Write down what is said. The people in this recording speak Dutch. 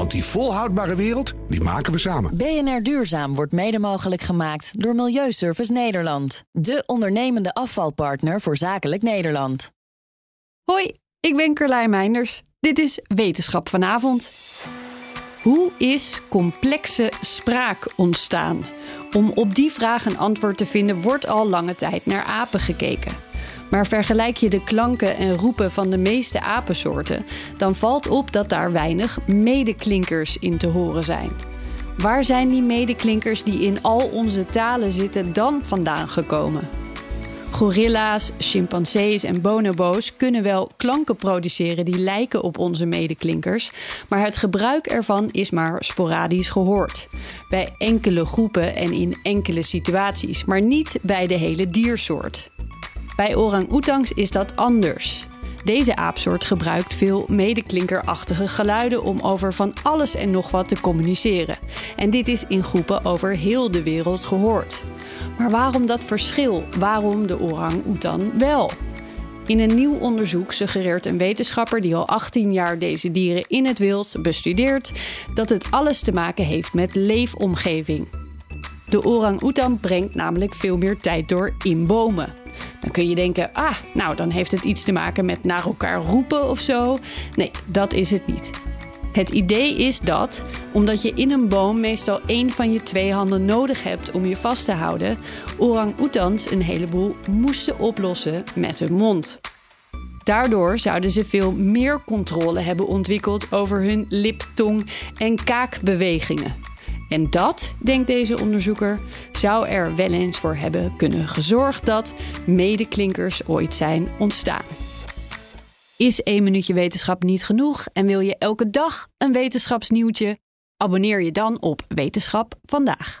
Want die volhoudbare wereld, die maken we samen. BNR Duurzaam wordt mede mogelijk gemaakt door Milieuservice Nederland. De ondernemende afvalpartner voor zakelijk Nederland. Hoi, ik ben Carlijn Meinders. Dit is Wetenschap vanavond. Hoe is complexe spraak ontstaan? Om op die vraag een antwoord te vinden wordt al lange tijd naar apen gekeken. Maar vergelijk je de klanken en roepen van de meeste apensoorten, dan valt op dat daar weinig medeklinkers in te horen zijn. Waar zijn die medeklinkers die in al onze talen zitten dan vandaan gekomen? Gorilla's, chimpansees en bonobo's kunnen wel klanken produceren die lijken op onze medeklinkers, maar het gebruik ervan is maar sporadisch gehoord. Bij enkele groepen en in enkele situaties, maar niet bij de hele diersoort. Bij orang-oetangs is dat anders. Deze aapsoort gebruikt veel medeklinkerachtige geluiden om over van alles en nog wat te communiceren. En dit is in groepen over heel de wereld gehoord. Maar waarom dat verschil? Waarom de orang-oetan wel? In een nieuw onderzoek suggereert een wetenschapper die al 18 jaar deze dieren in het wild bestudeert dat het alles te maken heeft met leefomgeving. De orang-oetan brengt namelijk veel meer tijd door in bomen. Dan kun je denken, ah, nou dan heeft het iets te maken met naar elkaar roepen of zo. Nee, dat is het niet. Het idee is dat, omdat je in een boom meestal één van je twee handen nodig hebt om je vast te houden, orang-oetans een heleboel moesten oplossen met hun mond. Daardoor zouden ze veel meer controle hebben ontwikkeld over hun lip, tong en kaakbewegingen. En dat, denkt deze onderzoeker, zou er wel eens voor hebben kunnen gezorgd dat medeklinkers ooit zijn ontstaan. Is één minuutje wetenschap niet genoeg en wil je elke dag een wetenschapsnieuwtje? Abonneer je dan op Wetenschap vandaag.